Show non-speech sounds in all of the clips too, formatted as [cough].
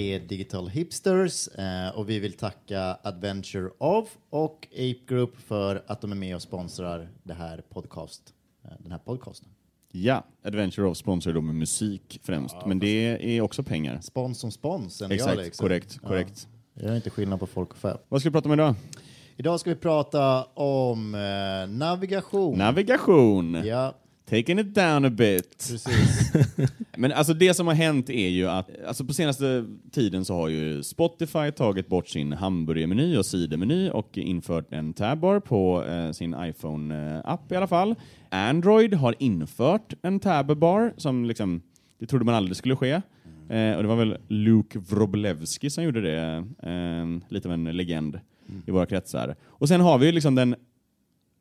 är Digital Hipsters eh, och vi vill tacka Adventure of och Ape Group för att de är med och sponsrar det här podcast, eh, den här podcasten. Ja, Adventure of sponsrar då med musik främst, men det är också pengar. Spons som spons, Exakt, jag, liksom. korrekt, korrekt. Ja. Jag är inte skillnad på folk och fä. Vad ska vi prata om idag? Idag ska vi prata om eh, navigation. Navigation. ja, Taking it down a bit. precis. [laughs] Men alltså det som har hänt är ju att alltså på senaste tiden så har ju Spotify tagit bort sin hamburgermeny och sidemeny och infört en tabbar på eh, sin iPhone-app i alla fall. Android har infört en tabbar som liksom, det trodde man aldrig skulle ske. Eh, och det var väl Luke Wroblewski som gjorde det, eh, lite av en legend i våra kretsar. Och sen har vi ju liksom den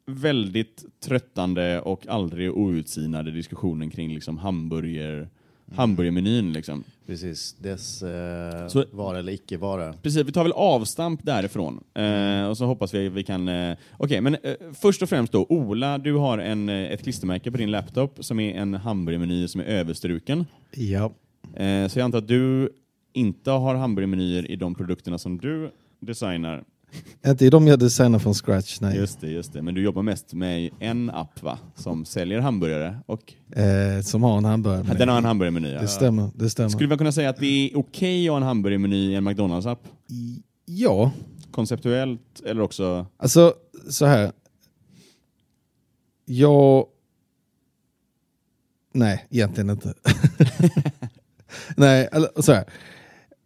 väldigt tröttande och aldrig outsinade diskussionen kring liksom hamburger, hamburgermenyn. Liksom. precis. Dess eh, Så- vara eller icke vara. Precis, vi tar väl avstamp därifrån. Eh, och så hoppas vi att vi kan... Eh, Okej, men eh, först och främst då, Ola, du har en, eh, ett klistermärke på din laptop som är en hamburgermeny som är överstruken. Ja. Eh, så jag antar att du inte har hamburgermenyer i de produkterna som du designar. [laughs] Inte i de jag designar från scratch, nej. Just det, just det. Men du jobbar mest med en app va? Som säljer hamburgare och Eh, som har en hamburgare. den har en hamburgermeny. Ja. Det stämmer. Det stämmer. Skulle man kunna säga att det är okej att ha en hamburgermeny i en McDonalds-app? Ja, Konceptuellt eller också... alltså så här. Jag... Nej, egentligen inte. [laughs] Nej, eller så här.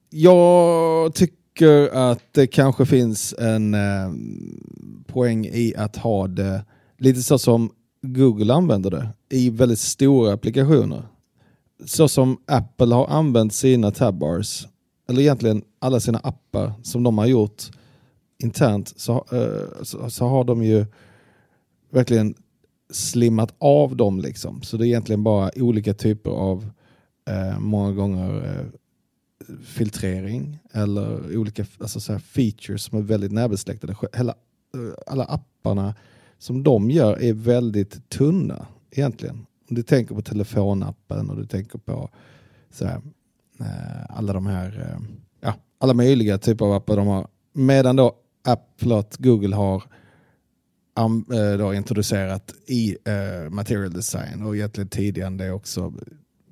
Jag tycker tycker att det kanske finns en eh, poäng i att ha det lite så som Google använder det i väldigt stora applikationer. Så som Apple har använt sina tabbars, eller egentligen alla sina appar som de har gjort internt, så, eh, så, så har de ju verkligen slimmat av dem. Liksom. Så det är egentligen bara olika typer av, eh, många gånger, eh, filtrering eller olika alltså så här features som är väldigt närbesläktade. Hela, eh, alla apparna som de gör är väldigt tunna egentligen. Om du tänker på telefonappen och du tänker på så här, eh, alla de här, eh, ja, alla möjliga typer av appar de har. Medan då Apple, Google har då introducerat i material design och egentligen tidigare än det också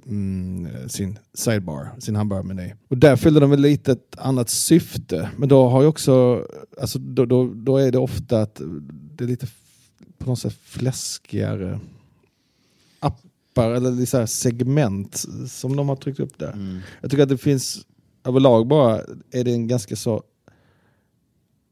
mm, sin sidebar, sin hamburgermeny. Och där fyller de väl lite ett annat syfte. Men då har ju också, alltså då, då, då är det ofta att det är lite på något sätt fläskigare appar eller så här segment som de har tryckt upp där. Mm. Jag tycker att det finns överlag bara är det en ganska så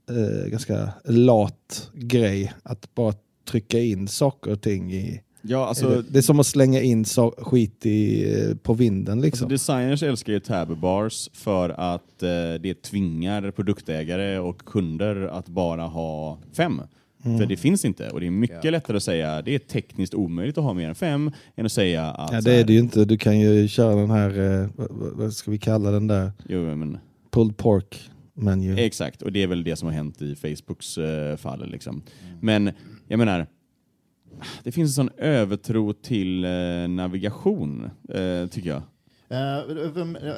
eh, ganska lat grej att bara trycka in saker och ting i. Ja, alltså, det, det är som att slänga in så, skit i, eh, på vinden liksom. Alltså designers älskar ju tab bars för att eh, det tvingar produktägare och kunder att bara ha fem. För det finns inte och det är mycket lättare att säga det är tekniskt omöjligt att ha mer än fem än att säga att... ja, det är det ju inte. Du kan ju köra den här, eh, vad, ska vi kalla den där, Jo, men, pulled pork menu. exakt, och det är väl det som har hänt i Facebooks eh, fall. Liksom. Men jag menar, det finns en sån övertro till eh, navigation, eh, tycker jag.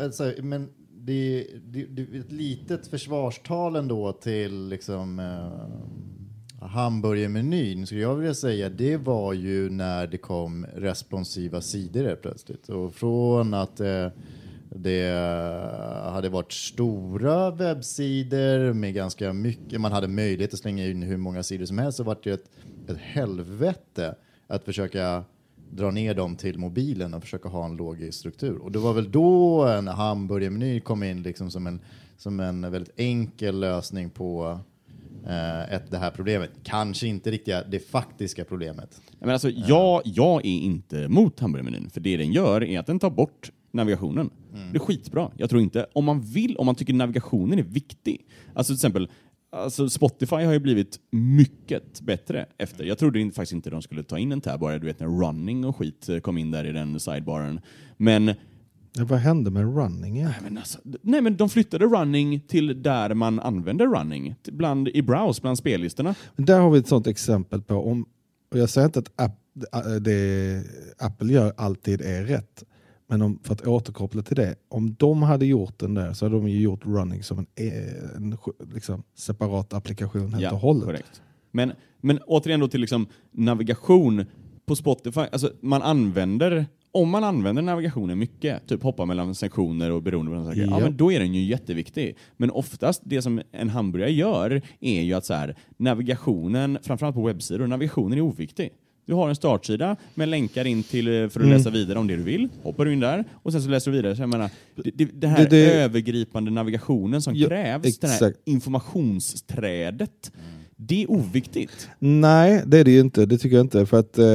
Alltså, men det, det, det är ett litet försvarstal ändå till liksom, eh, hamburgermenyn, skulle jag vilja säga. Det var ju när det kom responsiva sidor helt plötsligt. Och från att eh, det hade varit stora webbsidor med ganska mycket, man hade möjlighet att slänga in hur många sidor som helst, så vart det ett, ett helvete att försöka dra ner dem till mobilen och försöka ha en logisk struktur. Och det var väl då en hamburgermeny kom in liksom som en, som en väldigt enkel lösning på eh, ett, det här problemet. Kanske inte riktigt det faktiska problemet. Men alltså, jag, jag är inte mot hamburgermenyn, för det den gör är att den tar bort navigationen. Det är skitbra. Jag tror inte, om man vill, om man tycker navigationen är viktig. Alltså till exempel, alltså Spotify har ju blivit mycket bättre efter. Jag trodde inte, faktiskt inte de skulle ta in en tab bara, du vet när running och skit eh, kom in där i den sidebaren. Men Ja, vad hände med running igen? men alltså, nej men de flyttade running till där man använder running. Bland, I browse, bland spellistorna. Men där har vi ett sånt exempel på, om, och jag säger inte att app, det Apple gör alltid är rätt, Men om, för att återkoppla till det, om de hade gjort den där så hade de ju gjort running som en, eh, en liksom, separat applikation helt och hållet. korrekt. Men, men återigen då till liksom navigation på Spotify, alltså man använder om man använder navigationen mycket, typ hoppa mellan sektioner och beroende på de saker, ja. Ja. men då är den ju jätteviktig. Men oftast det som en hamburgare gör är ju att så här, navigationen, framförallt på webbsidor, navigationen är oviktig. Du har en startsida med länkar in till eh, för att Mm. läsa vidare om det du vill. Hoppar du in där och sen så läser du vidare. Så jag menar, det, det, här Det- det- övergripande navigationen som Ja, krävs, det här exakt. informationsträdet, det är oviktigt. Nej, det är det ju inte. Det tycker jag inte. För att, eh,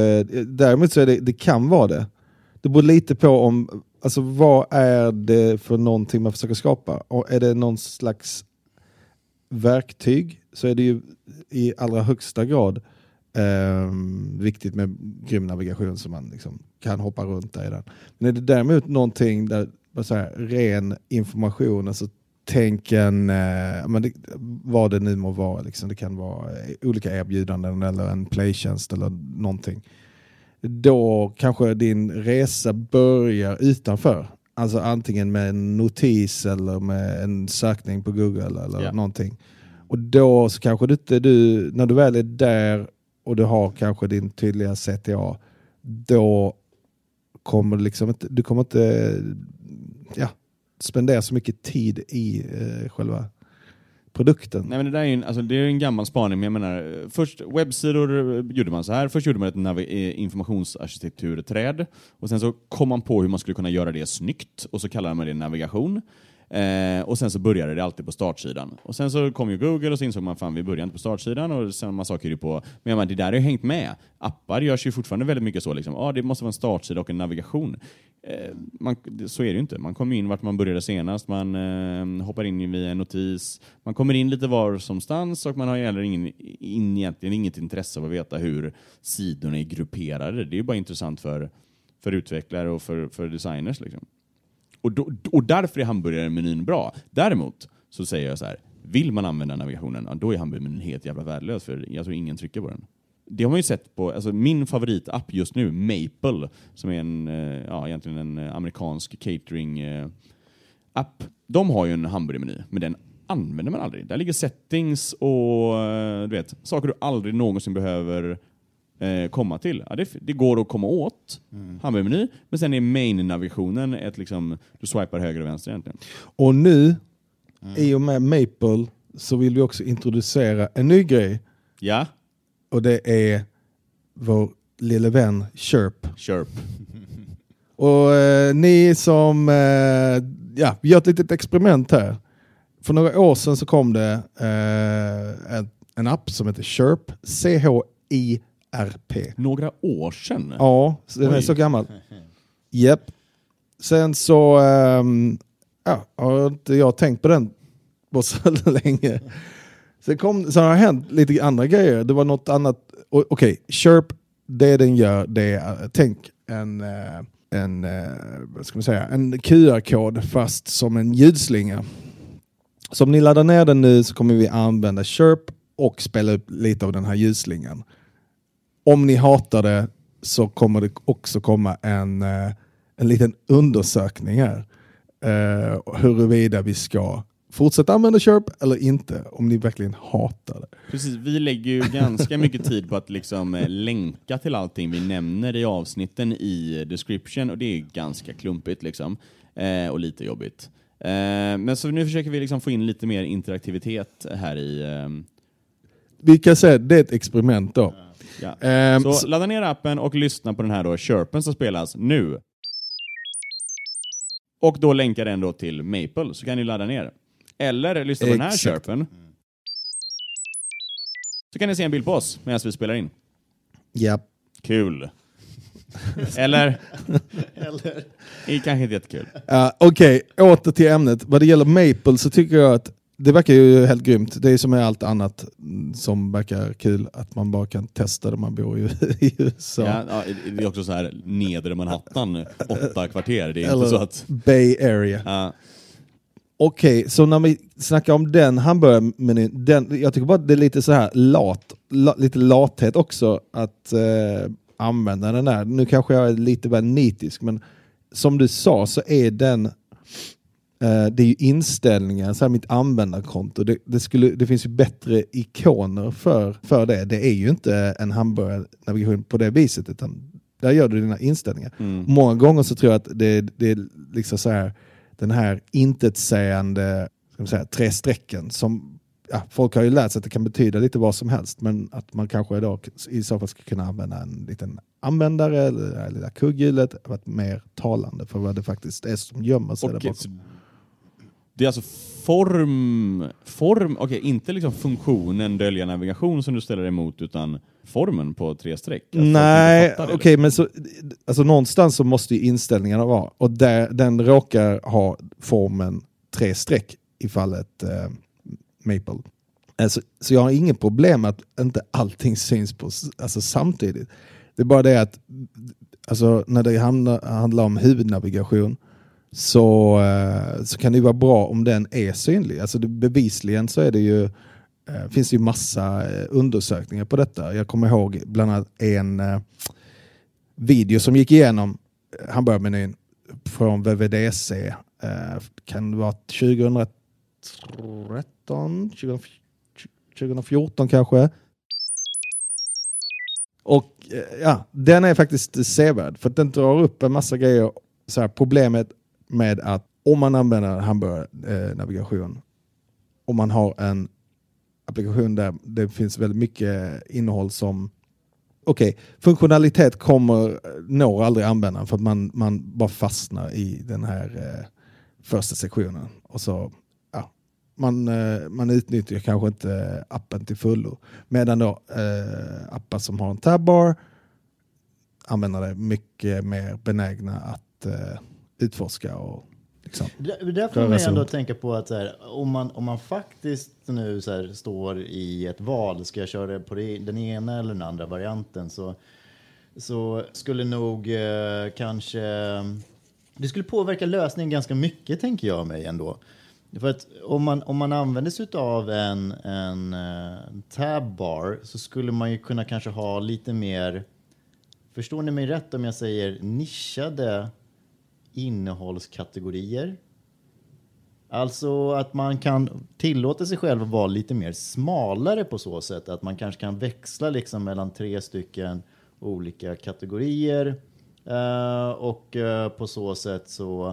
däremot så är det, det kan vara det. Det beror lite på om, alltså vad är det för någonting man försöker skapa? Och är det någon slags verktyg så är det ju i allra högsta grad eh, viktigt med grym navigation så man liksom kan hoppa runt där i den. Men är det däremot någonting där här, ren information, alltså tänk en, eh, men det, vad det nu må vara, liksom. det kan vara eh, olika erbjudanden eller en playtjänst eller någonting. Då kanske din resa börjar utanför. Alltså antingen med en notis eller med en sökning på Google eller Ja. någonting. Och då så kanske du inte, du, när du väl är där och du har kanske din tydliga CTA, då kommer du liksom inte, du kommer inte ja, spendera så mycket tid i eh, själva produkten. Nej, men det där är ju en, alltså, det är en gammal spaning, men jag menar, eh, först webbsidor eh, gjorde man så här. Först gjorde man ett navi- eh, informationsarkitekturträd och sen så kom man på hur man skulle kunna göra det snyggt och så kallade man det navigation. Eh, och sen så började det alltid på startsidan. Och sen så kom ju Google och så insåg man fan vi börjar inte på startsidan och samma saker är på... Men jag menar, det där har ju hängt med. Appar görs ju fortfarande väldigt mycket så liksom. Ah, det måste vara en startsida och en navigation. Eh, man, så är det ju inte. Man kommer in vart man började senast, man eh, hoppar in via en notis, man kommer in lite var som stans och man har heller ingen, in, egentligen inget intresse av att veta hur sidorna är grupperade. Det är ju bara intressant för, för utvecklare och för, för designers. Liksom. Och, då, och därför är hamburgarmenyn bra. Däremot så säger jag så här, vill man använda navigationen, ja, då är hamburgarmenyn helt jävla värdelös för jag tror ingen trycker på den. Det har man ju sett på, alltså min favoritapp just nu, Maple, som är en, eh, ja, egentligen en eh, amerikansk catering-app. Eh, De har ju en hamburgermeny, men den använder man aldrig. Där ligger settings och du vet, saker du aldrig någonsin behöver eh, komma till. Ja, det, det går att komma åt hamburgermeny, men sen är main-navigationen ett liksom, du swipar höger och vänster egentligen. Och nu, i och med Maple, så vill vi också introducera en ny grej. Ja, Och det är vår lille vän Chirp. Chirp. [laughs] Och eh, ni som, eh, ja, vi gör ett litet experiment här. För några år sedan så kom det eh, en, en app som heter Chirp, C-H-I-R-P. Några år sedan? Ja, den är Oj. så gammal. [laughs] Japp. Sen så ehm, ja, har inte jag tänkt på den på så [laughs] länge. Sen, kom, sen har det hänt lite andra grejer. Det var något annat. Okej, Chirp, det den gör, det är, tänk en, eh, en, eh, vad ska man säga, en QR-kod fast som en ljudslinga. Så om ni laddar ner den nu så kommer vi använda Chirp och spela upp lite av den här ljudslingan. Om ni hatar det så kommer det också komma en, eh, en liten undersökning här. Eh, huruvida vi ska fortsätta använda Chirp eller inte. Om ni verkligen hatar det. Precis, vi lägger ju ganska mycket tid på att liksom eh, länka till allting vi nämner i avsnitten i description och det är ganska klumpigt liksom. Eh, och lite jobbigt. Eh, men så nu försöker vi liksom få in lite mer interaktivitet här i... ehm, Vi kan säga att det är ett experiment då. Ja. Ehm, Så så- ladda ner appen och lyssna på den här då, Chirpen som spelas nu. Och då länkar den då till Maple, så kan ni ladda ner. Eller lyssna på den här Exakt. Chirpen. Så kan ni se en bild på oss medan vi spelar in. ja. Kul. Eller? Eller? Det är kanske inte jättekul. Uh, Okej, åter till ämnet. Vad det gäller Maple så tycker jag att det verkar ju helt grymt. Det är som med allt annat som verkar kul, att man bara kan testa det man bor i, [laughs] i USA. Ja, ja, det är också så här nedre Manhattan, åtta kvarter. Det är Eller inte så att... Bay Area. Ja, Okej, så när vi snackar om den hamburgarmenyn, den, jag tycker bara att det är lite så här lat, la, lite lathet också att eh, använda den där. Nu kanske jag är lite väl nitisk, men som du sa så är den det är ju inställningar, så här mitt användarkonto. Det, det, skulle, det finns ju bättre ikoner för, för det. Det är ju inte en hamburgarnavigation på det viset, utan där gör du dina inställningar. Mm. Många gånger så tror jag att det, det är liksom så här, den här intetsägande ska man säga, tre strecken som ja, folk har ju lärt sig att det kan betyda lite vad som helst, men att man kanske då i så fall ska kunna använda en liten användare eller det lilla kugghjulet, varit mer talande för vad det faktiskt är som gömmer sig där Och, bakom. Det är alltså form, form okej, inte liksom funktionen dölja navigation som du ställer emot, utan formen på tre streck. Inte Nej, okej, det. men så, alltså någonstans så måste ju inställningarna vara, och där, den råkar ha formen tre streck i fallet eh, Maple. Alltså, så jag har ingen problem att inte allting syns på, alltså, samtidigt. Det är bara det att alltså, när det handlar, handlar om huvudnavigation så, eh, så kan det ju vara bra om den är synlig. Alltså det, bevisligen så är det ju, eh, finns det ju massa eh, undersökningar på detta. Jag kommer ihåg bland annat en video som gick igenom hamburgermenyn från VVDC. Kan det vara 2013, 2014 kanske. Och ja, den är faktiskt sevärd för att den drar upp en massa grejer. Så här, problemet med att om man använder hamburgarnavigation, eh, om man har en applikation där det finns väldigt mycket innehåll som Okej, funktionalitet kommer, når aldrig användaren för att man, man bara fastnar i den här eh, första sektionen. Och så, ja, man, eh, man utnyttjar kanske inte appen till fullo. Medan då eh, appar som har en tabbar använder det mycket mer benägna att eh, utforska och liksom. Det, där får man ändå tänka på att så här, om, man, om man faktiskt nu så här, står i ett val, ska jag köra på det, den ena eller den andra varianten, så, så skulle nog eh, kanske... Det skulle påverka lösningen ganska mycket, tänker jag mig ändå. För att om man, om man använder sig av en, en, eh, tabbar så skulle man ju kunna kanske ha lite mer... Förstår ni mig rätt om jag säger nischade innehållskategorier? Alltså att man kan tillåta sig själv att vara lite mer smalare på så sätt att man kanske kan växla liksom mellan tre stycken olika kategorier uh, och uh, på så sätt så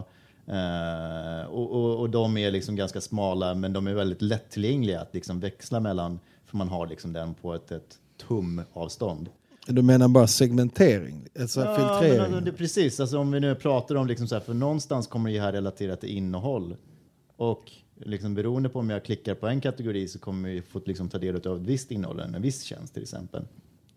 uh, och, och, och de är liksom ganska smala men de är väldigt lättillgängliga att liksom växla mellan för man har liksom den på ett, ett tumavstånd. Du menar bara segmentering? Alltså Ja, filtrering? men alltså, det, precis, alltså, om vi nu pratar om liksom så här, för någonstans kommer det här relatera till innehåll. Och liksom beroende på om jag klickar på en kategori så kommer vi få liksom ta del av ett visst innehåll, en viss tjänst till exempel.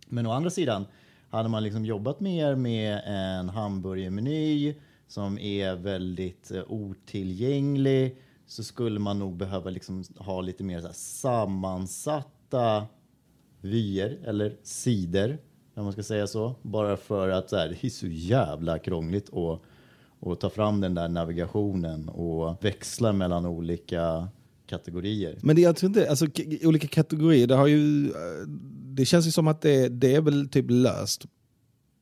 Men å andra sidan, hade man liksom jobbat mer med en hamburgermeny som är väldigt eh, otillgänglig så skulle man nog behöva liksom ha lite mer så här sammansatta vyer eller sidor, om man ska säga så. Bara för att så här, det är så jävla krångligt att, att ta fram den där navigationen och växla mellan olika kategorier. Men det, jag tror inte, alltså, olika kategorier, det, har ju, eh, det känns ju som att det, det är väl typ löst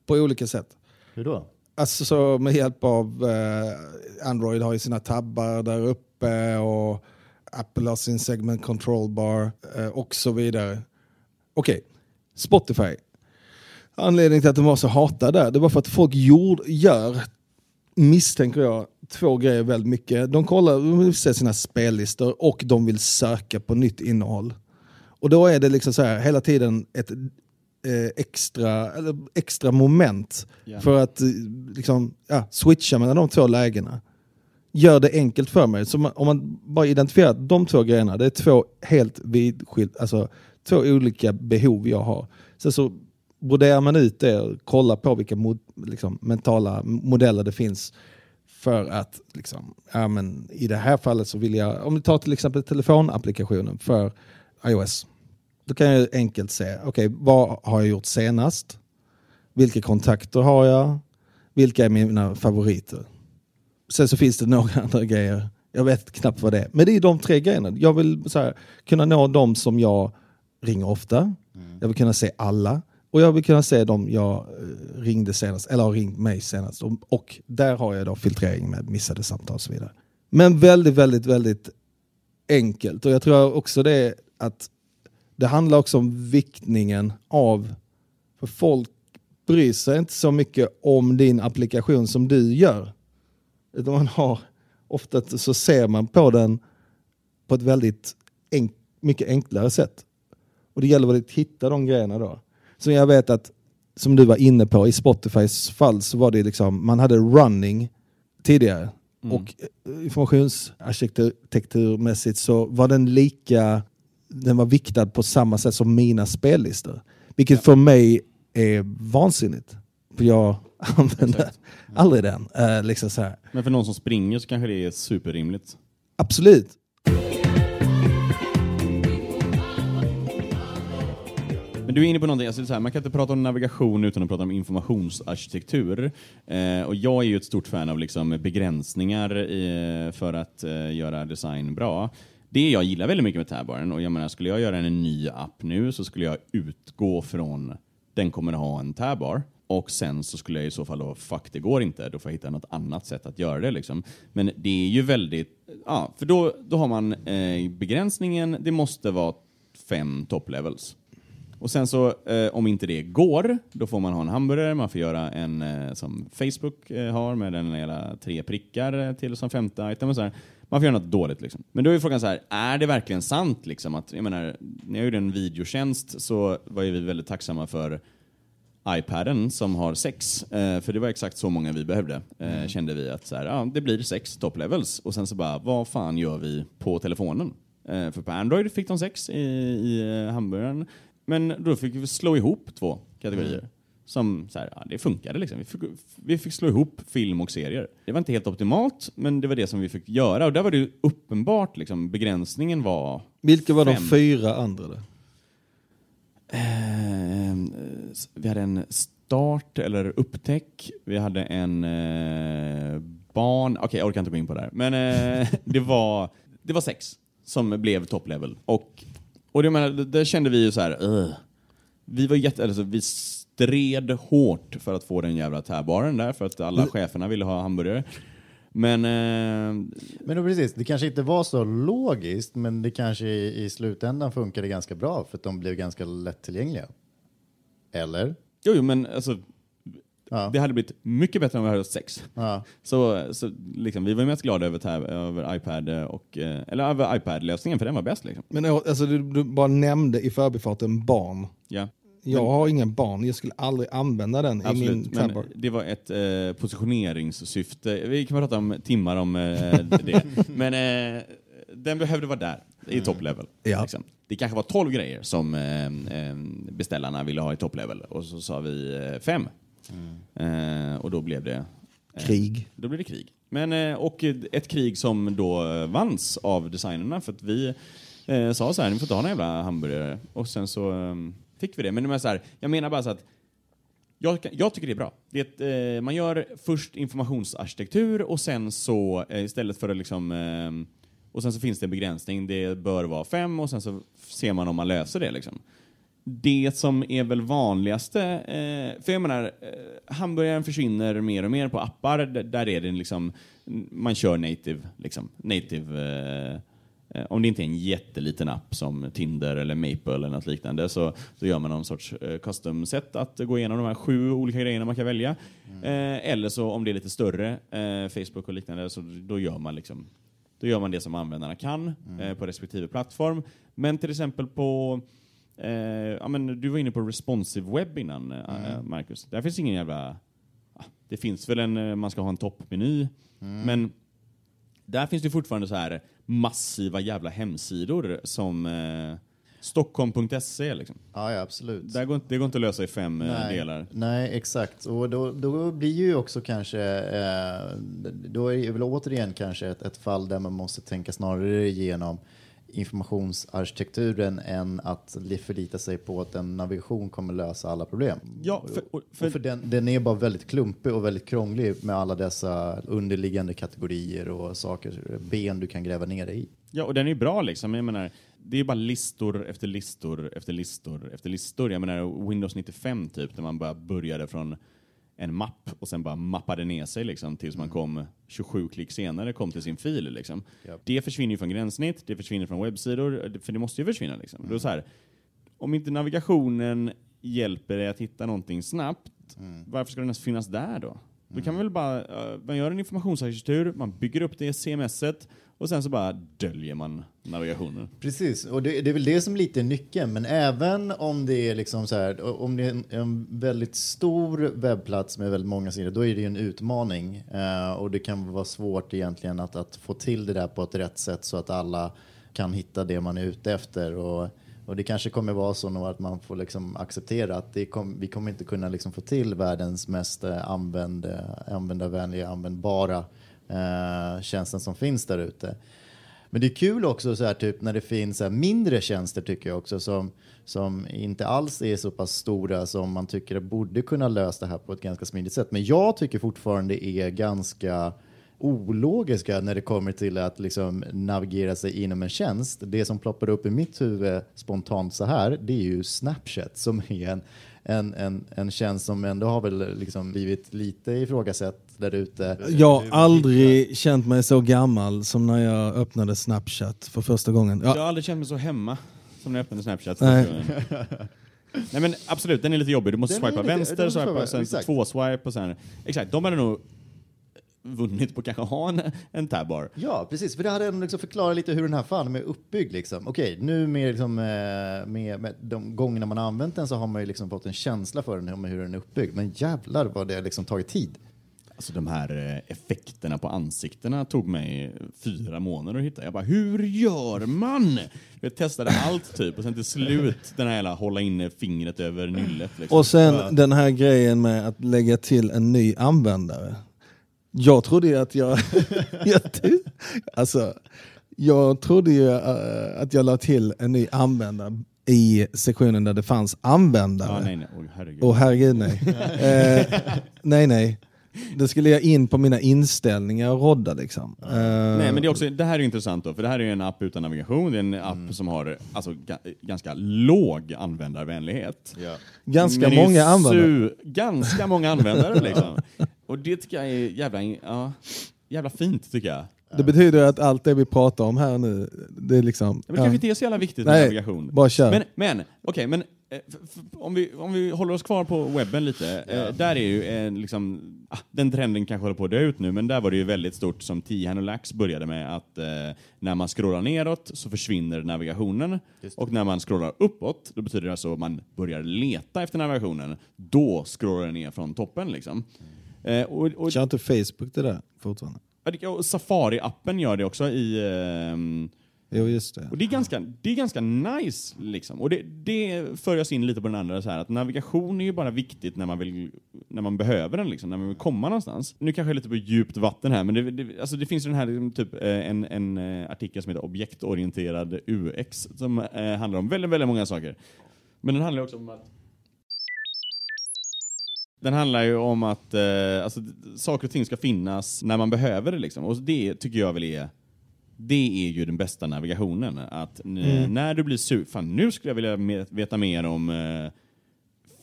på olika sätt. Hur då? Alltså så med hjälp av eh, Android har ju sina tabbar där uppe och Apple har sin segment control bar eh, och så vidare. Okej, Spotify. Anledningen till att de var så hatade där, det var för att folk gjord, gör, misstänker jag, två grejer väldigt mycket. De kollar, de vill se sina spellistor och de vill söka på nytt innehåll. Och då är det liksom så här hela tiden ett eh, extra, eller extra moment Ja. för att eh, liksom, ja, switcha mellan de två lägena. Gör det enkelt för mig. Så man, om man bara identifierar de två grejerna, det är två helt vidskilt, alltså två olika behov jag har. Sen så broderar man ut det och kollar på vilka mod, liksom, mentala modeller det finns för att, liksom, ja, men i det här fallet så vill jag, om vi tar till exempel telefonapplikationen för iOS. Då kan jag enkelt se, okej vad har jag gjort senast? Vilka kontakter har jag? Vilka är mina favoriter? Sen så finns det några [laughs] andra grejer. Jag vet knappt vad det är. Men det är de tre grejerna. Jag vill här, kunna nå de som jag ringer ofta. Jag vill kunna se alla. Och jag vill kunna se dem jag eh, ringde senast, eller har ringt mig senast. Och, och där har jag då filtrering med missade samtal och så vidare. Men väldigt, väldigt, väldigt enkelt. Och jag tror också det är att det handlar också om viktningen av, för folk bryr sig inte så mycket om din applikation som du gör. Utan man har, ofta så ser man på den på ett väldigt enk, mycket enklare sätt. Och det gäller väl att hitta de grejerna då. Så jag vet att, som du var inne på, i Spotifys fall så var det liksom, man hade running tidigare. Mm. Och eh, informationsarkitekturmässigt så var den lika, den var viktad på samma sätt som mina spellistor. Vilket för mig är vansinnigt. För jag [laughs] använder Exakt. aldrig den. Eh, liksom så här. Men för någon som springer så kanske det är superrimligt. Absolut. Men du är inne på någonting, alltså så här, man kan inte prata om navigation utan att prata om informationsarkitektur. Eh, och jag är ju ett stort fan av liksom begränsningar i, eh, för att eh, göra design bra. Det jag gillar väldigt mycket med Tabaren, och jag menar, skulle jag göra en ny app nu så skulle jag utgå från den kommer att ha en tabbar. Och sen så skulle jag i så fall då, fuck det går inte, då får jag hitta något annat sätt att göra det liksom. Men det är ju väldigt, ja, för då, då har man eh, begränsningen, det måste vara fem top levels. Och sen så, eh, om inte det går, då får man ha en hamburgare, man får göra en eh, som Facebook eh, har med den hela tre prickar eh, till som femte item och så här. Man får göra något dåligt liksom. Men då är frågan så här, är det verkligen sant liksom att, jag menar, när jag gjorde en videotjänst så var ju vi väldigt tacksamma för iPaden som har sex, eh, för det var exakt så många vi behövde, eh, kände vi att så här, ja, det blir sex top levels och sen så bara, vad fan gör vi på telefonen? För på Android fick de sex i, i hamburgaren, men då fick vi slå ihop två kategorier. Som så här, ja, det funkade liksom. Vi fick, vi fick slå ihop film och serier. Det var inte helt optimalt, men det var det som vi fick göra. Och där var det uppenbart, liksom, begränsningen var Vilka var de Fem. fyra andra? Då? Eh, vi hade en start eller upptäck. Vi hade en eh, barn. Okej, jag orkar inte gå in på det här. Men eh, [laughs] det, var, det var sex som blev top level. Och, och det, menar, det, kände vi ju så här. "Ugh." Vi var jätte, alltså, vi stred hårt för att få den jävla tärbaren där för att alla cheferna ville ha hamburgare. Men eh, Men då precis, det kanske inte var så logiskt, men det kanske i, i slutändan funkade ganska bra för att de blev ganska lättillgängliga. Eller? jo, jo, men alltså, Ja. det hade blivit mycket bättre om vi hade haft sex. Ja. Så, så liksom, vi var mest glada över, tab, över iPad och, eh, eller över iPad-lösningen för den var bäst. Liksom. Men alltså, du, du bara nämnde i förbifarten barn. Ja, Jag har ingen barn, jag skulle aldrig använda den i min absolut. Men tabbar. det var ett eh, positioneringssyfte. Vi kan prata om timmar om eh, det. [laughs] Men eh, den behövde vara där, i top level. Ja. Liksom. Det kanske var 12 grejer som eh, eh, beställarna ville ha i top level och så sa vi eh, fem. Eh, och då blev det Krig. Då blir det krig. Men, eh, och ett krig som då eh, vanns av designerna för att vi eh, sa så här, ni får ta en jävla hamburgare. Och sen så eh, fick vi det. Men det så här, jag menar bara så att jag, jag tycker det är bra. Det eh, man gör först informationsarkitektur och sen så eh, istället för att liksom eh, och sen så finns det en begränsning, det bör vara fem och sen så ser man om man löser det liksom. Det som är väl vanligaste, eh, för jag menar, eh, hamburgaren försvinner mer och mer på appar, D- där är det liksom, man kör native, liksom, native eh, eh, om det inte är en jätteliten app som Tinder eller Maple eller något liknande så, så gör man någon sorts eh, custom-set att gå igenom de här sju olika grejerna man kan välja. Eh, eller så om det är lite större, eh, Facebook och liknande, så då gör man liksom då gör man det som användarna kan eh, på respektive plattform. Men till exempel på Eh, ja, men du var inne på responsive webb innan, eh, Marcus. Där finns ingen jävla... ah, Det finns väl en, eh, man ska ha en toppmeny, men där finns det fortfarande så här massiva jävla hemsidor som eh, Stockholm.se. Liksom. Ja, ja, absolut. Där går, det går inte att lösa i fem eh, Nej, delar. nej, exakt. Och då, då blir ju också kanske, eh, då är det väl återigen kanske ett, ett fall där man måste tänka snarare igenom informationsarkitekturen än att li- förlita sig på att en navigation kommer lösa alla problem. Ja, för, och- För, för den, den är bara väldigt klumpig och väldigt krånglig med alla dessa underliggande kategorier och saker, ben du kan gräva ner dig i. Ja, och den är ju bra liksom. Jag menar, det är bara listor efter listor efter listor efter listor. Jag menar Windows 95 typ, där man bara började från en mapp och sen bara mappade ner sig liksom, tills man kom 27 klick senare kom till sin fil. Liksom. Japp. Det försvinner ju från gränssnitt, det försvinner från webbsidor, för det måste ju försvinna. Liksom. Då är det så här, om inte navigationen hjälper dig att hitta någonting snabbt, varför ska den ens finnas där då? Då kan man väl bara, eh, man gör en informationsarkitektur, man bygger upp det CMSet CMS-et och sen så bara döljer man navigationen. Precis, och det, det är väl det som lite är nyckeln. Men även om det är liksom så här, om det är en, en väldigt stor webbplats med väldigt många sidor, då är det ju en utmaning. Eh, och det kan vara svårt egentligen att, att få till det där på ett rätt sätt så att alla kan hitta det man är ute efter. Och, och det kanske kommer vara så att man får liksom acceptera att det kom, vi kommer inte kunna liksom få till världens mest eh, använd, eh, användarvänliga, användbara eh, tjänsten som finns där ute. Men det är kul också så här, typ, när det finns så här, mindre tjänster tycker jag också som, som inte alls är så pass stora som man tycker borde kunna lösa det här på ett ganska smidigt sätt. Men jag tycker fortfarande är ganska ologiska när det kommer till att liksom navigera sig inom en tjänst. Det som ploppar upp i mitt huvud spontant så här, det är ju Snapchat som är en, en, en, en tjänst som ändå har väl liksom blivit lite ifrågasatt där ute. Jag har aldrig känt mig så gammal som när jag öppnade Snapchat för första gången. Jag Ja, har aldrig känt mig så hemma som när jag öppnade Snapchat. Nej. Nej men absolut, den är lite jobbig. Du måste Den swipa lite- vänster, swipa, swipa, sen exakt. två swipe och sen... Exakt, de hade nog vunnit på att kanske ha en, en tabbar. Ja, precis. För det hade ändå liksom förklarat lite hur den här fan är uppbyggd. Liksom. Okej, nu med, liksom, eh, med, med de gångerna man har använt den så har man ju liksom fått en känsla för den, hur den är uppbyggd. Men jävlar vad det har liksom tagit tid. Alltså de här eh, effekterna på ansiktena tog mig fyra månader att hitta. Jag bara, hur gör man? Jag testade allt typ och sen till slut den här hela hålla inne fingret över nyllet. Liksom. och sen den här grejen med att lägga till en ny användare. Jag trodde ju att jag... [laughs] jag alltså, jag trodde ju eh, att jag la till en ny användare i sektionen där det fanns användare. ja, nej, nej. Oj, herregud. Åh herregud nej. [laughs] eh, nej nej. Det skulle jag in på mina inställningar och rodda liksom. Eh, Nej, men det, är också, det här är intressant då, för det här är ju en app utan navigation. Det är en app som har alltså, ga, ganska låg användarvänlighet. Ja. ganska är ju många användare. su- Ganska många användare liksom. [laughs] Och det tycker jag är jävla, ja, jävla fint tycker jag. Det betyder att allt det vi pratar om här nu, det är liksom... Ja, men det ja. kanske inte är så jävla viktigt med Nej, navigation. bara kör. Men, men okej, men eh, om, vi, om vi håller oss kvar på webben lite. Eh, där är ju eh, liksom, ah, den trenden kanske håller på att dö ut nu, men där var det ju väldigt stort som Tihan och Lax började med att eh, när man scrollar neråt så försvinner navigationen och när man scrollar uppåt, då betyder det alltså att man börjar leta efter navigationen. Då scrollar den ner från toppen liksom. Eh, och, och, Kör inte Facebook det där fortfarande? Safari-appen gör det också i... ehm, Jo just det. och det är ganska, det är ganska nice. Liksom. Och det, det för oss in lite på den andra, så här, att navigation är ju bara viktigt när man, vill, när man behöver den, liksom, när man vill komma någonstans. Nu kanske jag är lite på djupt vatten här, men det, det, alltså det finns ju den här liksom, typ, eh, en, en eh, artikel som heter Objektorienterad UX, som eh, handlar om väldigt, väldigt många saker. Men den handlar också om att den handlar ju om att eh, alltså, saker och ting ska finnas när man behöver det. Liksom. Och det tycker jag väl är det är ju den bästa navigationen. Att Mm. när du blir sugen, fan nu skulle jag vilja veta mer om eh,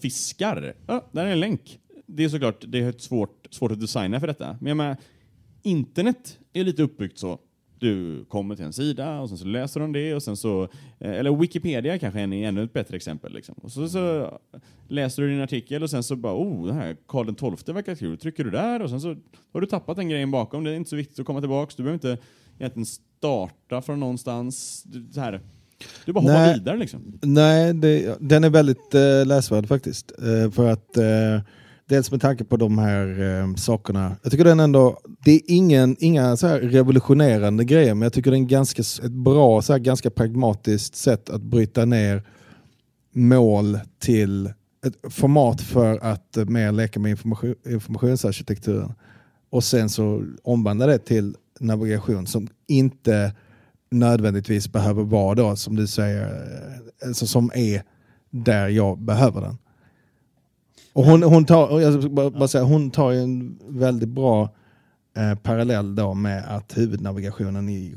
fiskar. Ja, där är en länk. Det är såklart det är svårt, svårt att designa för detta. Men jag menar, internet är lite uppbyggt så. Du kommer till en sida och sen så läser du om det och sen så, eh, eller Wikipedia kanske är ännu ett bättre exempel. Liksom. Och så, så läser du din artikel och sen så bara, oh, det här Karl XII verkar kul. Trycker du där och sen så har du tappat den grejen bakom. Det är inte så viktigt att komma tillbaks. Du behöver inte egentligen starta från någonstans. Så här, du bara hoppar Nej. vidare liksom. Nej, det, den är väldigt eh, läsvärd faktiskt. Eh, för att eh, dels med tanke på de här eh, sakerna. Jag tycker den ändå, det är ingen, inga så här revolutionerande grejer, men jag tycker det är en ganska, ett bra, så här, ganska pragmatiskt sätt att bryta ner mål till ett format för att eh, mer leka med information, informationsarkitekturen. Och sen så omvandla det till navigation som inte nödvändigtvis behöver vara då, som du säger, eh, alltså som är där jag behöver den. Och hon, hon tar, jag bara, bara säga, hon tar ju en väldigt bra eh, parallell då med att huvudnavigationen i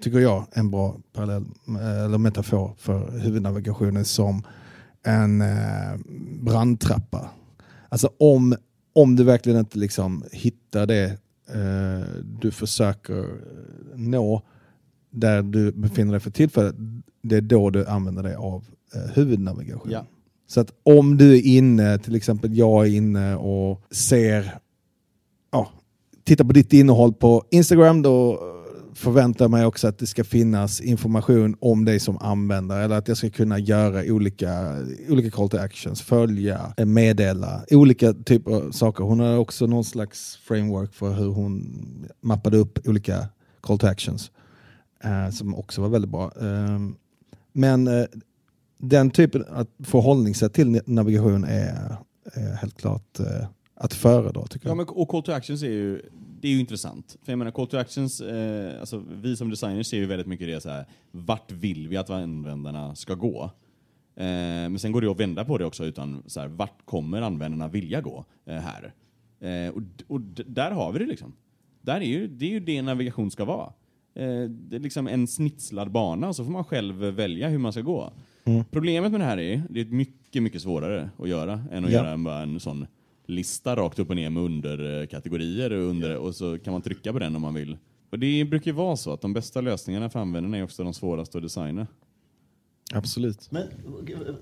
tycker jag, en bra parallell, eh, eller metafor för huvudnavigationen som en eh, brandtrappa. Alltså om, om du verkligen inte liksom hittar det eh, du försöker eh, nå där du befinner dig för tillfället, det är då du använder dig av eh, huvudnavigation. Ja. Så att om du är inne, till exempel jag är inne och ser, ja, tittar på ditt innehåll på Instagram, då förväntar jag mig också att det ska finnas information om dig som användare eller att jag ska kunna göra olika, olika call to actions, följa, eh, meddela, olika typer av saker. Hon har också någon slags framework för hur hon mappade upp olika call to actions eh, som också var väldigt bra. Eh, men eh, den typen av förhållningssätt till navigation är, är helt klart eh, att föredra tycker Ja, men, och call to actions är ju, det är ju intressant. För jag menar, call to actions, eh, alltså, vi som designers ser ju väldigt mycket det så här, vart vill vi att användarna ska gå? Eh, men sen går det att vända på det också, utan så här, vart kommer användarna vilja gå eh, här? Eh, och och där har vi det liksom. Där är ju, det är ju det navigation ska vara. Eh, det är liksom en snitslad bana, och så får man själv välja hur man ska gå. Problemet med det här är, det är mycket, mycket svårare att göra än att Ja. göra en, bara en sån lista rakt upp och ner med underkategorier och, under, och så kan man trycka på den om man vill. Och det brukar ju vara så att de bästa lösningarna för användarna är också de svåraste att designa. Absolut. Men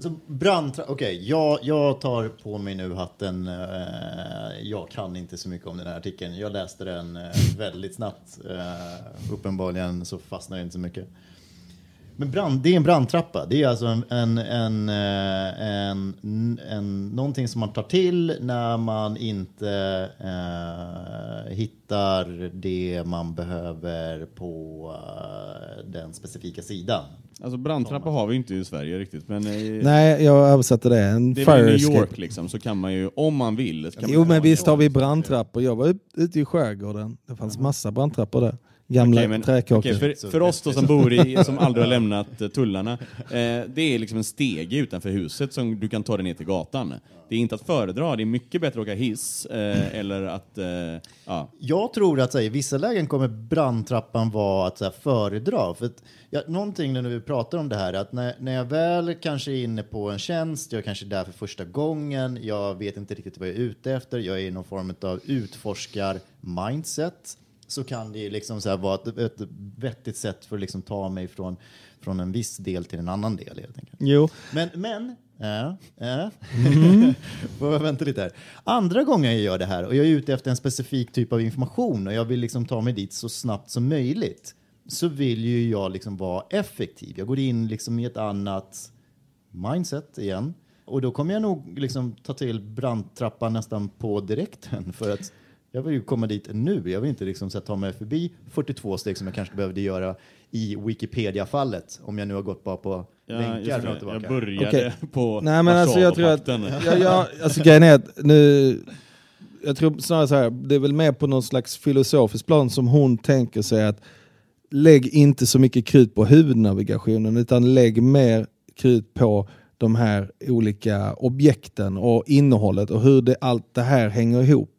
så brandtra- Okej, jag, jag tar på mig nu hatten. Eh, jag kan inte så mycket om den här artikeln. Jag läste den eh, väldigt snabbt. Eh, uppenbarligen så fastnar det inte så mycket. Men brand, det är en brandtrappa. Det är alltså en, en, en, eh, en, en, någonting som man tar till när man inte eh, hittar det man behöver på eh, den specifika sidan. Alltså brandtrappa har vi inte i Sverige riktigt, men i, Nej, jag översatte det. En det är New. York liksom, så kan man ju, om man vill, Jo man men visst har vi brandtrappor. Jag var ut- ute i skärgården. Det fanns massa brandtrappor där. Gamla Okej, men- träkåkor. okej, för, för oss då som [laughs] bor i, som aldrig har lämnat eh, tullarna, eh, det är liksom en stege utanför huset som du kan ta dig ner till gatan. Det är inte att föredra, det är mycket bättre att åka hiss eh, eller att, eh, ja. Jag tror att här, i vissa lägen kommer brandtrappan vara att så här, föredra. För att, ja, någonting när vi pratar om det här, att när, när jag väl kanske är inne på en tjänst, jag är kanske är där för första gången, jag vet inte riktigt vad jag är ute efter, jag är i någon form av utforskar-mindset, så kan det ju liksom så vara ett, ett vettigt sätt för att liksom ta mig från, från en viss del till en annan del helt enkelt. Jo, Men, men, ja. [laughs] Får jag vänta lite här. Andra gånger jag gör det här och jag är ute efter en specifik typ av information och jag vill liksom ta mig dit så snabbt som möjligt så vill ju jag liksom vara effektiv. Jag går in liksom i ett annat mindset igen och då kommer jag nog liksom ta till brandtrappan nästan på direkten för att jag vill ju komma dit nu. Jag vill inte liksom så här ta mig förbi 42 steg som jag kanske behövde göra i Wikipedia-fallet om jag nu har gått bara på Ja, länkar just fram det. och tillbaka. Jag började Okej. på Nej men alltså jag tror att, jag, jag, alltså grejen är att nu, jag tror snarare så här, det är väl mer på någon slags filosofisk plan som hon tänker sig att lägg inte så mycket krut på huvudnavigationen utan lägg mer krut på de här olika objekten och innehållet och hur det, allt det här hänger ihop.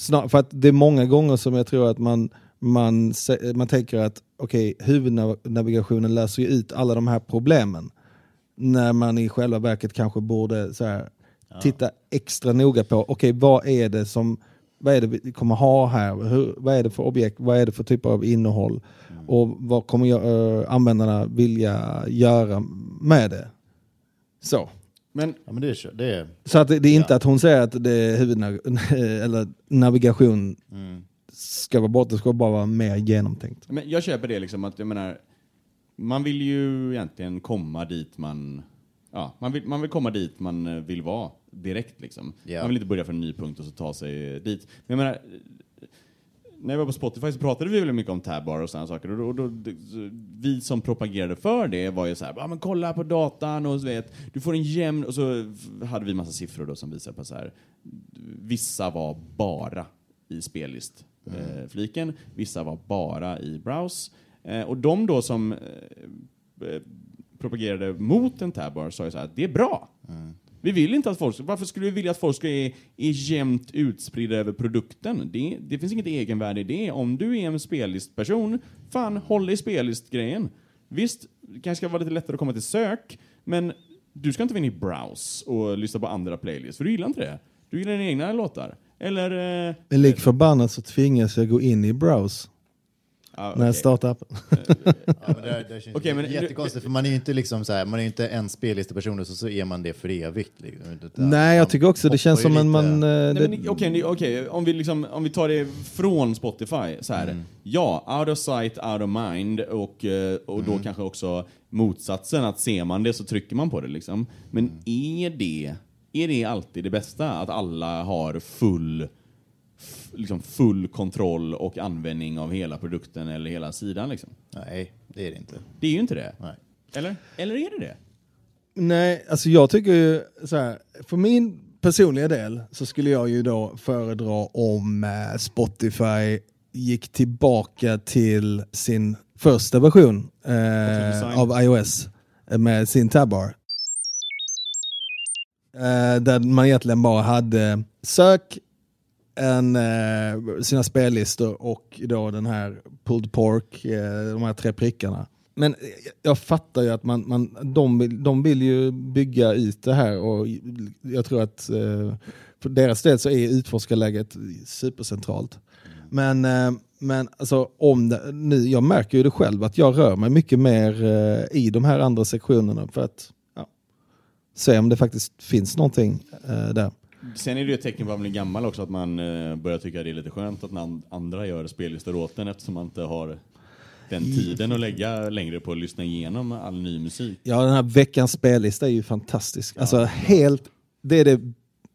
Snar, för att det är många gånger som jag tror att man, man, man tänker att okej, huvudnavigationen löser ju ut alla de här problemen. När man i själva verket kanske borde så här, titta extra noga på, okej vad är det som vad är det vi kommer ha här? Hur, vad är det för objekt? Vad är det för typ av innehåll? Och vad kommer jag, äh, användarna vilja göra med det? Så. Men Ja, men det är, det är Så att det, det är inte att hon säger att det är huvudnav [laughs] eller navigation ska vara bort, det ska bara vara mer genomtänkt. Men jag köper det liksom att, jag menar, man vill ju egentligen komma dit man, ja, man vill, man vill komma dit man vill vara direkt liksom. Ja. Man vill inte börja från en ny punkt och så ta sig dit. Men jag menar, när jag var på Spotify så pratade vi väldigt mycket om tabbar och sådana saker. Och då, då, vi som propagerade för det var ju så här, ja men kolla på datan och så vet, du får en jämn, och så hade vi massa siffror då som visar på så här, vissa var bara i spellist eh, fliken, vissa var bara i browse. Eh, och de då som eh, eh, propagerade mot en tabbar sa ju så här, det är bra. Vi vill inte att folk, varför skulle vi vilja att folk ska är, är jämnt utspridda över produkten? Det, det finns inget egenvärde i det. Om du är en spellistperson, fan håll i spellistgrejen. Visst, det kanske ska vara lite lättare att komma till sök, men du ska inte vara inne i browse och lyssna på andra playlists, för du gillar inte det. Du gillar dina egna låtar. Eller... Eh, Men lik förbannat så tvingas jag gå in i browse ja, när jag okej. startar appen. Ja, men det, det känns Okej, men- jättekonstigt, för man är ju inte liksom så här, man är ju inte en spellisteperson och så, så är man det för evigt. Liksom. Nej, jag tycker också det känns som en man... eh, men, Okej, ni- okej, om, vi liksom, om vi tar det från Spotify, så här. Mm. Ja, out of sight, out of mind och, eh, och Mm. då kanske också motsatsen, att ser man det så trycker man på det. Liksom. Men Mm. är, det, är det alltid det bästa? Att alla har full, liksom full kontroll och användning av hela produkten eller hela sidan? Liksom? Nej, det är det inte. Det är ju inte det. Nej. Eller? Eller är det det? Nej, alltså jag tycker ju så här, för min personliga del så skulle jag ju då föredra om eh, Spotify gick tillbaka till sin första version eh, av iOS med sin tabbar. Eh, där man egentligen bara hade sök, en, eh, sina spellistor och då den här pulled pork, eh, de här tre prickarna. Men jag fattar ju att man, man, de, vill, de vill ju bygga ut det här och jag tror att eh, för deras del så är utforskarläget supercentralt. Men, eh, men alltså, om det, nu, jag märker ju det själv att jag rör mig mycket mer eh, i de här andra sektionerna för att ja, se om det faktiskt finns någonting eh, där. Sen är det ju ett tecken på att man blir gammal också, att man eh, börjar tycka det är lite skönt att andra gör spellistor åt en eftersom man inte har den tiden att lägga längre på att lyssna igenom all ny musik. Ja, den här veckans spellista är ju fantastisk. Alltså helt, det är det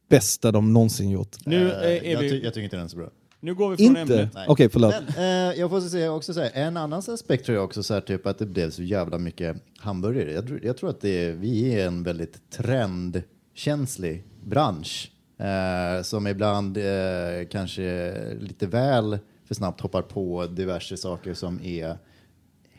bästa de någonsin gjort. Nu, Eh, eh, är jag, vi, ty- jag tycker inte den är så bra. nu går vi från Inte? ämnet. Okej, förlåt. Men, eh, jag får säga också så här, en annan aspekt tror jag också så här, typ att det blev så jävla mycket hamburgare. Jag, tror- jag tror att det är, vi är en väldigt trendkänslig bransch eh, som ibland eh, kanske lite väl för snabbt hoppar på diverse saker som är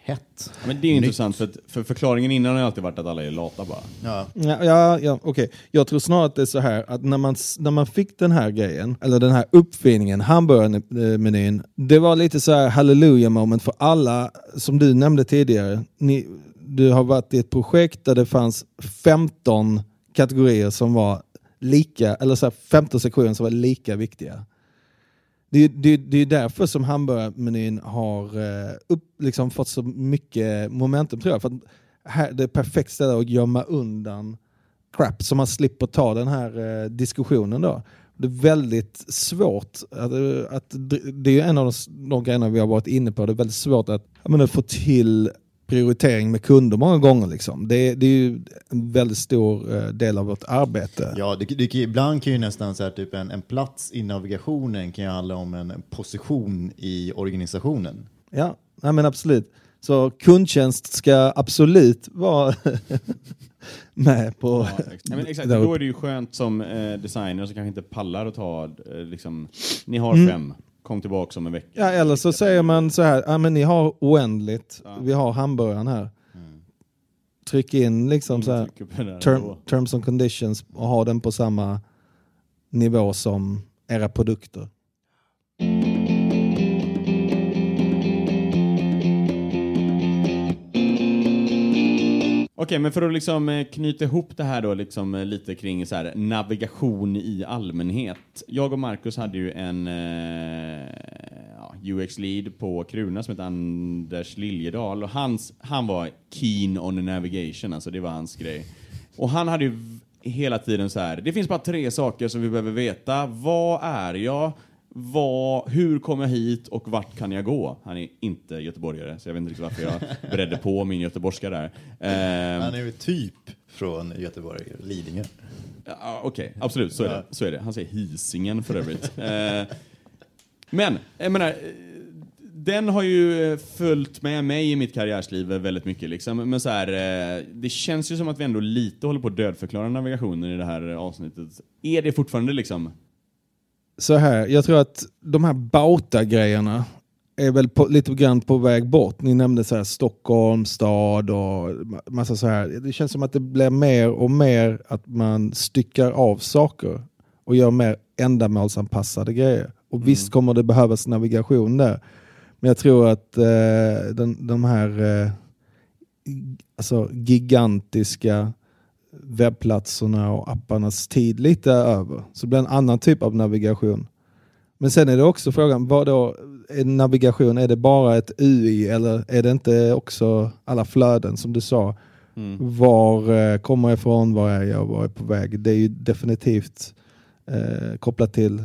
hett. Ja, Men det är ju intressant, för, att, för förklaringen innan har alltid varit att alla är lata bara. Ja. Ja, ja, ja okej. Jag tror snarare att det är så här att när man, när man fick den här grejen, eller den här uppfinningen, hamburgermenyn, det var lite så här hallelujah moment för alla, som du nämnde tidigare. Ni, du har varit i ett projekt där det fanns 15 kategorier som var lika, eller så här 15 sektioner som var lika viktiga. Det, det, det är därför som hamburgermenyn har eh, upp, liksom fått så mycket momentum tror jag. För att här, det är perfekt ställe att gömma undan crap så man slipper ta den här eh, diskussionen då. Det är väldigt svårt, att, eh, att, det är ju en av de, de grejerna vi har varit inne på, det är väldigt svårt att menar, få till prioritering med kunder många gånger. Liksom. Det, det är ju en väldigt stor eh, del av vårt arbete. Ja, det, det, ibland kan ju nästan så här, typ en, en plats i navigationen kan ju handla om en, en position i organisationen. Ja, nej men absolut. Så kundtjänst ska absolut vara [laughs] med på... Ja, [laughs] exakt. Men exakt. Då är det ju skönt som eh, designer som kanske inte pallar att ta, eh, liksom, ni har Mm. fem, kom tillbaka om en vecka. Ja, eller så säger man så här, ja men ni har oändligt, Ja. vi har hamburgaren här. Tryck in liksom så här, term, terms and conditions och ha den på samma nivå som era produkter. Okej, men för att liksom eh, knyta ihop det här då liksom eh, lite kring så här, navigation i allmänhet. Jag och Marcus hade ju en eh, ja, UX-lead på Kruna som heter Anders Liljedahl och hans, han var keen on navigation, alltså det var hans grej. Och han hade ju hela tiden så här, det finns bara tre saker som vi behöver veta. Vad är jag? Vad, hur kommer jag hit och vart kan jag gå? Han är inte göteborgare, så jag vet inte riktigt varför jag [laughs] bredde på min göteborgska där. Ehm, Han är ju typ från Göteborg, Lidingö. Ja, Okej, absolut, så är, det. så är det. Han säger Hisingen för övrigt. eh, men, jag menar, eh, den har ju eh, följt med mig i mitt karriärsliv väldigt mycket. Liksom. Men så här, eh, det känns ju som att vi ändå lite håller på att dödförklara navigationen i det här avsnittet. Är det fortfarande liksom... Så här, jag tror att de här Bauta-grejerna är väl på, lite grann på väg bort. Ni nämnde så här Stockholm stad och ma- massa så här. Det känns som att det blir mer och mer att man styckar av saker och gör mer ändamålsanpassade grejer. Och visst kommer det behövas navigation där. Men jag tror att eh, den, de här eh, alltså gigantiska webbplatserna och apparnas tid lite över. Så det blir en annan typ av navigation. Men sen är det också frågan, vad då, är navigation, är det bara ett UI eller är det inte också alla flöden som du sa? Var eh, kommer jag ifrån, var är jag, var är jag på väg? Det är ju definitivt eh, kopplat till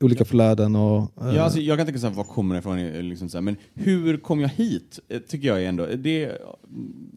olika flöden och... eh, Ja, alltså, jag kan tänka så här, var kommer det ifrån? eh, Liksom så här, men hur kom jag hit? Eh, Tycker jag ändå. Det,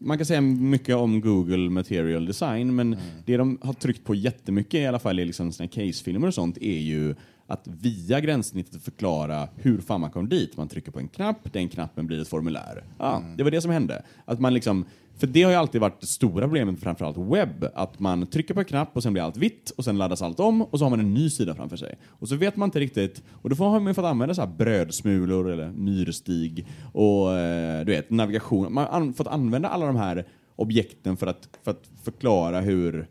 man kan säga mycket om Google Material Design, men det de har tryckt på jättemycket, i alla fall i liksom såna här casefilmer och sånt, är ju att via gränssnittet förklara hur fan man kom dit. Man trycker på en knapp, den knappen blir ett formulär. Ja, Det var det som hände. Att man liksom, för det har ju alltid varit det stora problemet framförallt webb, att man trycker på en knapp och sen blir allt vitt och sen laddas allt om och så har man en ny sida framför sig. Och så vet man inte riktigt, och då får har man ju fått använda så här brödsmulor eller myrstig och eh, du vet, navigation. Man har an, fått använda alla de här objekten för att, för att förklara hur,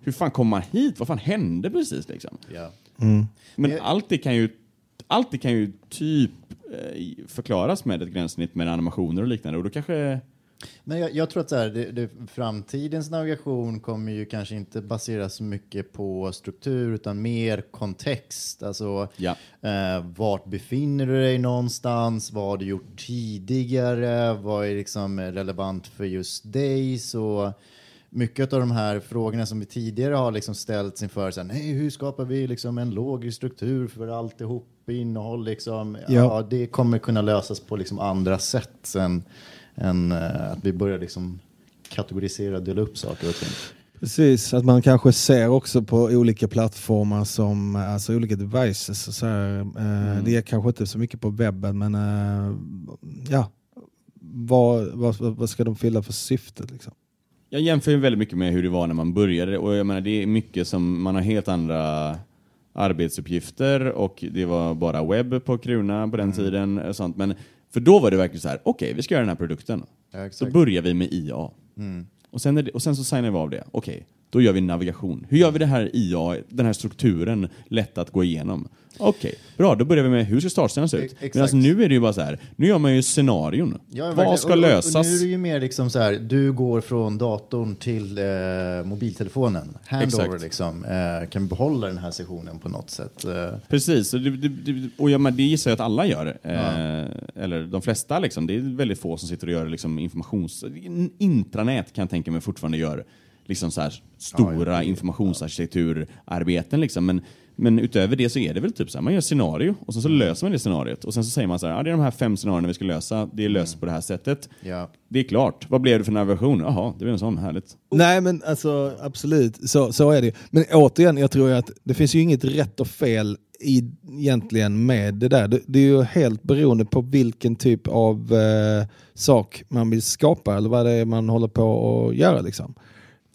hur fan kom man hit? Vad fan hände precis liksom? Ja. Men Det- allt det kan ju, allt det kan ju typ eh, förklaras med ett gränssnitt med animationer och liknande och då kanske Men jag, jag tror att så här, det, det, framtidens navigation kommer ju kanske inte baseras så mycket på struktur utan mer kontext. Alltså Ja. eh, vart befinner du dig någonstans? Vad har du gjort tidigare? Vad är liksom relevant för just dig? Så mycket av de här frågorna som vi tidigare har liksom ställts inför, så här, nej, hur skapar vi liksom en logisk struktur för alltihop, innehåll, liksom, ja. Ja. det kommer kunna lösas på liksom andra sätt än, än eh, att vi börjar liksom kategorisera och dela upp saker och ting. Precis, att man kanske ser också på olika plattformar som alltså olika devices. Så här, eh, Det är kanske inte så mycket på webben men eh, ja, vad, vad, vad ska de fylla för syfte? Liksom? Jag jämför ju väldigt mycket med hur det var när man började och jag menar det är mycket som man har helt andra arbetsuppgifter och det var bara webb på Kruna på den tiden och sånt. Men för då var det verkligen så här, okej vi ska göra den här produkten. Ja, Så exakt. börjar vi med IA. Och, sen är det, och sen så signar vi av det. Okej, då gör vi navigation. Hur gör vi det här IA, den här strukturen, lätt att gå igenom? Okej, bra, då börjar vi med hur ska startställen se ut? Exakt. Men alltså nu är det ju bara så här, nu gör man ju scenarion. Ja, verkligen. Vad ska Och- lösas? Och nu är det ju mer liksom så här, du går från datorn till eh, mobiltelefonen. Handover Exakt. liksom. Eh, kan behålla den här sessionen på något sätt. Eh, Precis, och det, och ja, men det gissar jag att alla gör. Eh, eller de flesta, liksom. det är väldigt få som sitter och gör liksom, informations... Intranät kan jag tänka mig fortfarande gör liksom, så här, stora informationsarkitekturarbeten. Liksom. Men, men utöver det så är det väl typ så här, man gör scenario och sen så löser man det scenariot. Och sen så säger man så här, ah, det är de här fem scenarierna vi ska lösa, det är löst på det här sättet. ja. Det är klart. Vad blev det för navigation? Jaha, det blev en sån, härligt. Nej men alltså absolut, så, så är det. Men återigen, jag tror att det finns ju inget rätt och fel i, egentligen med det där. Det, det är ju helt beroende på vilken typ av eh, sak man vill skapa eller vad det är man håller på att göra. Liksom.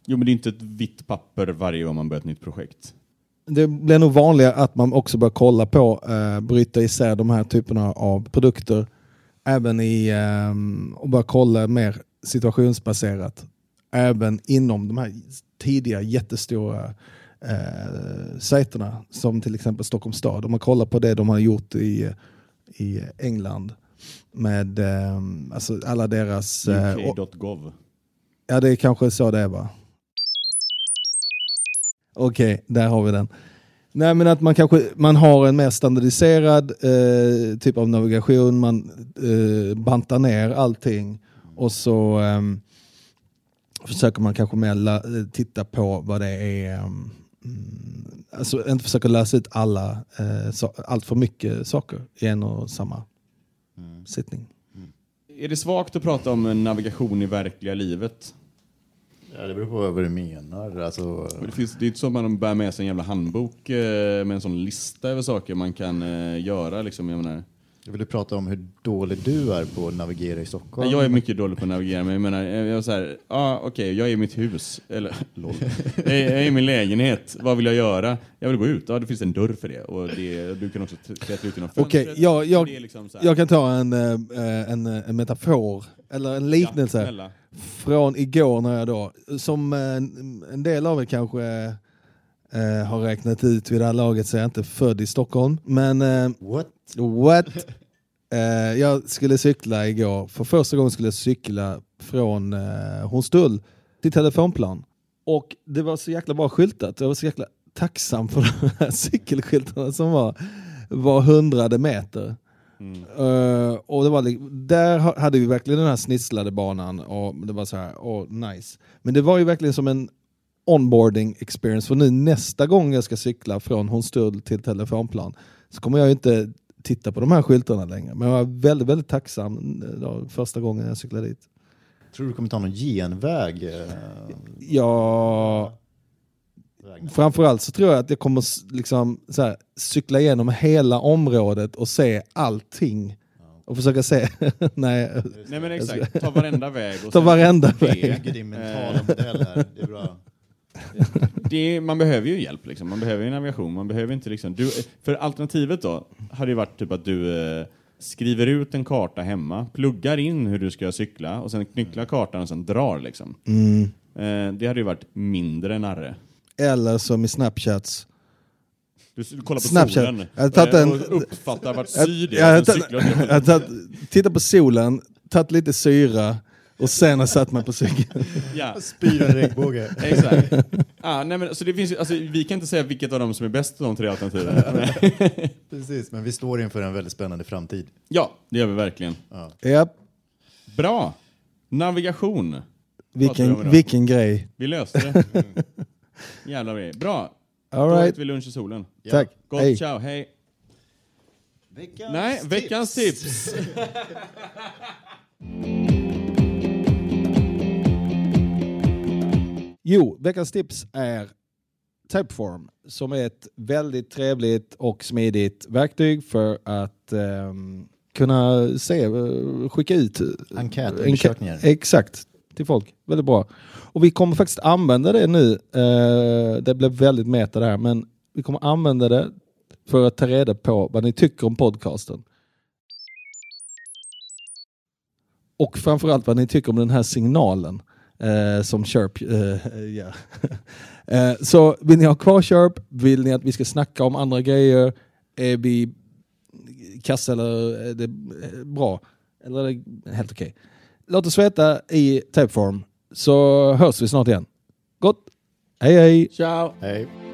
Jo, men det är inte ett vitt papper varje gång man börjar ett nytt projekt. Det blir nog vanligare att man också börjar kolla på, eh, bryta isär de här typerna av produkter. Även i, eh, och börja kolla mer situationsbaserat. Även inom de här tidiga jättestora eh, sajterna som till exempel Stockholms stad. Om man kollar på det de har gjort i, i England med eh, alltså alla deras... eh, UK.gov. Ja, det är kanske så det är va? Okej, där har vi den. Nej men att man kanske man har en mer standardiserad eh, typ av navigation, man eh, bantar ner allting och så ehm, försöker man kanske mer la, eh, titta på vad det är, mm, alltså inte försöka lösa ut alla, eh, så, allt för mycket saker i en och samma sittning. Är det svagt att prata om navigation i verkliga livet? Ja, det beror på vad du menar. Alltså, Det, finns, det är inte så att man bär med sig en jävla handbok eh, med en sån lista över saker man kan eh, göra. Liksom, jag menar. Vill du prata om hur dålig du är på att navigera i Stockholm? Jag är mycket dålig på att navigera, men jag menar, jag är så här, ja okej, jag är i mitt hus, eller [laughs] lol. jag, är, jag är i min lägenhet, vad vill jag göra? Jag vill gå ut, ja det finns en dörr för det, och det, du kan också klättra ut genom Okej, fönstret. jag, jag, är liksom jag kan ta en, eh, en, en metafor, eller en liknelse. Ja. Från igår när jag då, som eh, en del av er kanske eh, har räknat ut vid det här laget så är jag inte född i Stockholm. Men eh, What? what? Eh, jag skulle cykla igår, för första gången skulle jag cykla från eh, Hornstull till Telefonplan. Och det var så jäkla bra skyltat, jag var så jäkla tacksam för de här [laughs] cykelskyltarna som var var hundrade meter. Mm. Eh, och det var, där ha- hade vi verkligen den här snisslade banan och det var så här, åh nice. Men det var ju verkligen som en onboarding experience för nu nästa gång jag ska cykla från Hornstull till Telefonplan så kommer jag ju inte titta på de här skyltarna längre. Men jag var väldigt, väldigt tacksam eh, då, första gången jag cyklade dit. Tror du kommer ta någon genväg? eh, Ja, framförallt så tror jag att jag kommer liksom, så här, cykla igenom hela området och se allting. Och försöka se, [laughs] nej, Nej men exakt, ta varenda väg. Och ta varenda väg. Din mentala modell här, det är bra. [laughs] Det är, man behöver ju hjälp, liksom. man behöver ju navigation, man behöver inte liksom... Du, för alternativet då, hade ju varit typ att du eh, skriver ut en karta hemma, pluggar in hur du ska cykla och sen knycklar kartan och sen drar liksom. Mm. Eh, det hade ju varit mindre narre. Eller som i Snapchats. Du kollar på Snapchat. solen Jag eh, en- och uppfattar vart Jag- syd jag är, cyklar du. jag har tagit- Tittat på solen, tagit lite syra och sen har satt mig på cykeln. [laughs] Ja, Spyr en regnbåge. [laughs] exakt. Ah, nej, men, så det finns, alltså, vi kan inte säga vilket av dem som är bäst av de tre alternativen. [laughs] Precis, men vi står inför en väldigt spännande framtid. ja, det gör vi verkligen. Ja, Bra! Navigation. Vi vilken, vilken grej. Vi löste det. Jävla grej. Bra. All Då right. äter vi lunch i solen. Tack. Gott, Hej. ciao, hej. Veckans Nej, veckans tips. [laughs] Jo, veckans tips är Typeform som är ett väldigt trevligt och smidigt verktyg för att ehm, kunna se, eh, skicka ut Enkätundersökningar. Enkä- Exakt, till folk. Väldigt bra. Och vi kommer faktiskt använda det nu. Eh, det blev väldigt meta det här, men vi kommer använda det för att ta reda på vad ni tycker om podcasten. Och framförallt vad ni tycker om den här signalen eh, som Chirp eh, [laughs] gör. eh, så vill ni ha kvar Chirp? Vill ni att vi ska snacka om andra grejer? Är vi kassa eller är det eh, bra? Eller är det helt okej? Låt oss veta i Typeform så hörs vi snart igen. Gott! Hej hej! Ciao! Hej.